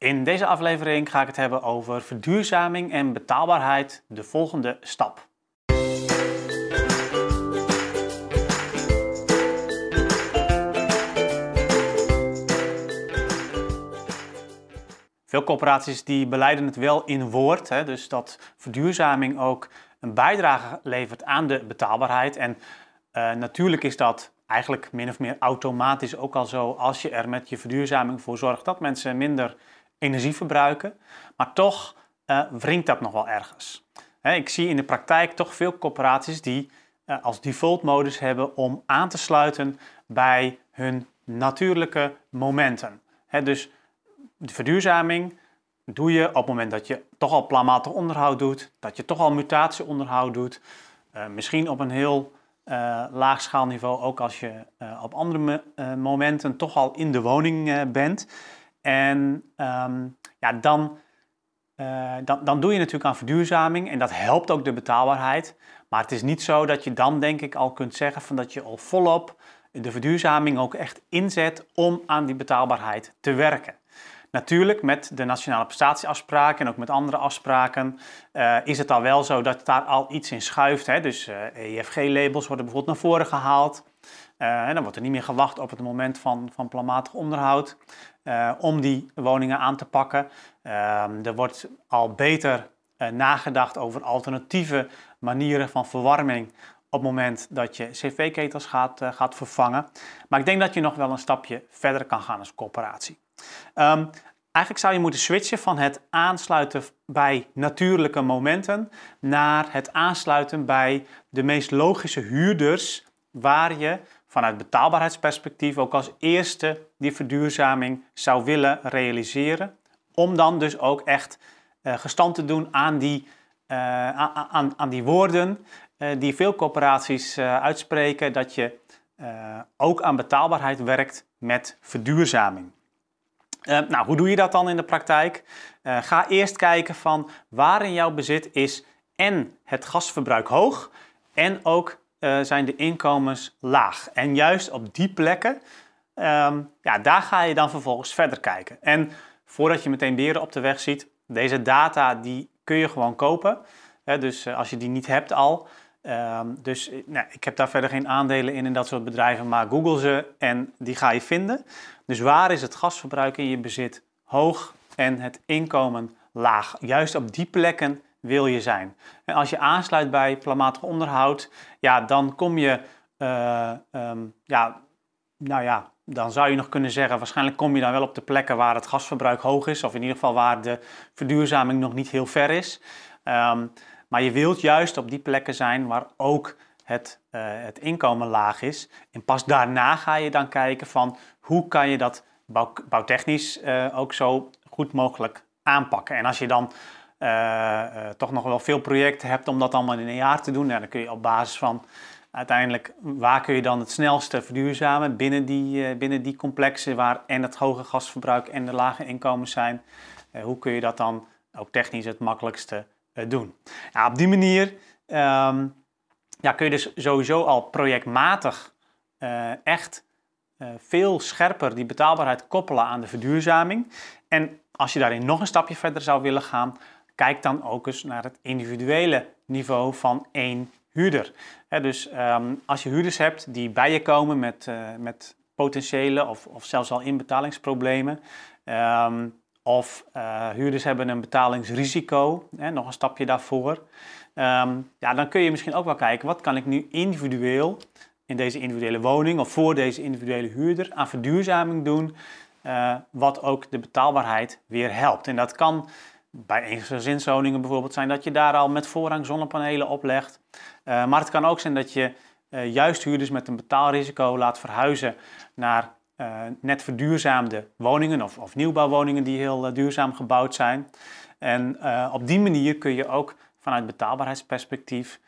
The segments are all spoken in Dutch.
In deze aflevering ga ik het hebben over verduurzaming en betaalbaarheid, de volgende stap. Veel corporaties die beleiden het wel in woord, hè, dus dat verduurzaming ook een bijdrage levert aan de betaalbaarheid. En uh, natuurlijk is dat eigenlijk min of meer automatisch ook al zo als je er met je verduurzaming voor zorgt dat mensen minder energie verbruiken. Maar toch uh, wringt dat nog wel ergens. ik zie in de praktijk toch veel corporaties die uh, als default modus hebben om aan te sluiten bij hun natuurlijke momenten. dus de verduurzaming doe je op het moment dat je toch al planmatig onderhoud doet, dat je toch al mutatieonderhoud doet, uh, misschien op een heel uh, laag schaalniveau, ook als je op andere momenten toch al in de woning bent. En um, ja, dan, dan, dan doe je natuurlijk aan verduurzaming en dat helpt ook de betaalbaarheid. Maar het is niet zo dat je dan denk ik al kunt zeggen van dat je al volop de verduurzaming ook echt inzet om aan die betaalbaarheid te werken. Natuurlijk, met de nationale prestatieafspraken en ook met andere afspraken uh, is het al wel zo dat daar al iets in schuift. Hè? Dus uh, eh, EFG-labels worden bijvoorbeeld naar voren gehaald. Uh, en dan wordt er niet meer gewacht op het moment van, van planmatig onderhoud om die woningen aan te pakken. Ehm, er wordt al beter nagedacht over alternatieve manieren van verwarming op het moment dat je cv-ketels gaat, gaat vervangen. Maar ik denk dat je nog wel een stapje verder kan gaan als corporatie. Um, eigenlijk zou je moeten switchen van het aansluiten bij natuurlijke momenten naar het aansluiten bij de meest logische huurders waar je vanuit betaalbaarheidsperspectief ook als eerste die verduurzaming zou willen realiseren. Om dan dus ook echt uh, gestand te doen aan die, uh, aan, aan, die woorden uh, die veel corporaties uitspreken, dat je ook aan betaalbaarheid werkt met verduurzaming. Uh, nou, hoe doe je dat dan in de praktijk? Uh, ga eerst kijken van waar in jouw bezit is en het gasverbruik hoog en ook uh, zijn de inkomens laag. En juist op die plekken, um, ja, daar ga je dan vervolgens verder kijken. En voordat je meteen beren op de weg ziet, deze data die kun je gewoon kopen. dus als je die niet hebt al, Um, dus nou, ik heb daar verder geen aandelen in in dat soort bedrijven, maar google ze en die ga je vinden. Dus waar is het gasverbruik in je bezit hoog en het inkomen laag? Juist op die plekken wil je zijn. En als je aansluit bij planmatig onderhoud, ja, dan kom je, uh, um, ja, nou ja, dan zou je nog kunnen zeggen, waarschijnlijk kom je dan wel op de plekken waar het gasverbruik hoog is, of in ieder geval waar de verduurzaming nog niet heel ver is. Um, maar je wilt juist op die plekken zijn waar ook het, uh, het inkomen laag is. En pas daarna ga je dan kijken van hoe kan je dat bouw, bouwtechnisch uh, ook zo goed mogelijk aanpakken. En als je dan uh, toch nog wel veel projecten hebt om dat allemaal in een jaar te doen, dan kun je op basis van uiteindelijk waar kun je dan het snelste verduurzamen binnen die, binnen die complexen waar en het hoge gasverbruik en de lage inkomens zijn. hoe kun je dat dan ook technisch het makkelijkste eh, doen. Ja, op die manier um, ja, kun je dus sowieso al projectmatig uh, echt uh, veel scherper die betaalbaarheid koppelen aan de verduurzaming. En als je daarin nog een stapje verder zou willen gaan, kijk dan ook eens naar het individuele niveau van één huurder. dus um, als je huurders hebt die bij je komen met, met potentiële of, of zelfs al inbetalingsproblemen, um, of uh, huurders hebben een betalingsrisico, hè, nog een stapje daarvoor. Um, ja, dan kun je misschien ook wel kijken, wat kan ik nu individueel in deze individuele woning of voor deze individuele huurder aan verduurzaming doen, uh, wat ook de betaalbaarheid weer helpt. En dat kan bij eensgezinswoningen bijvoorbeeld zijn dat je daar al met voorrang zonnepanelen oplegt. Uh, maar het kan ook zijn dat je juist huurders met een betaalrisico laat verhuizen naar uh, net verduurzaamde woningen of, of nieuwbouwwoningen die heel uh, duurzaam gebouwd zijn. En uh, op die manier kun je ook vanuit betaalbaarheidsperspectief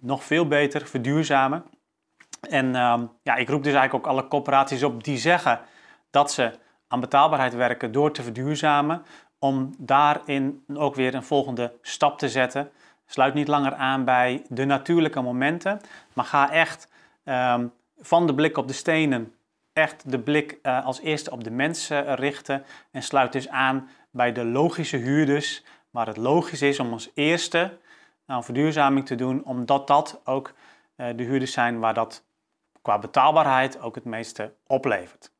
nog veel beter verduurzamen. En ja, ik roep dus eigenlijk ook alle corporaties op die zeggen dat ze aan betaalbaarheid werken door te verduurzamen, om daarin ook weer een volgende stap te zetten. Sluit niet langer aan bij de natuurlijke momenten, maar ga echt um, van de blik op de stenen echt de blik uh, als eerste op de mensen richten en sluit dus aan bij de logische huurders, waar het logisch is om als eerste nou, verduurzaming te doen, omdat dat ook uh, de huurders zijn waar dat qua betaalbaarheid ook het meeste oplevert.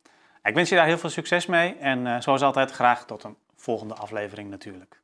Ik wens je daar heel veel succes mee en uh, zoals altijd graag tot een volgende aflevering natuurlijk.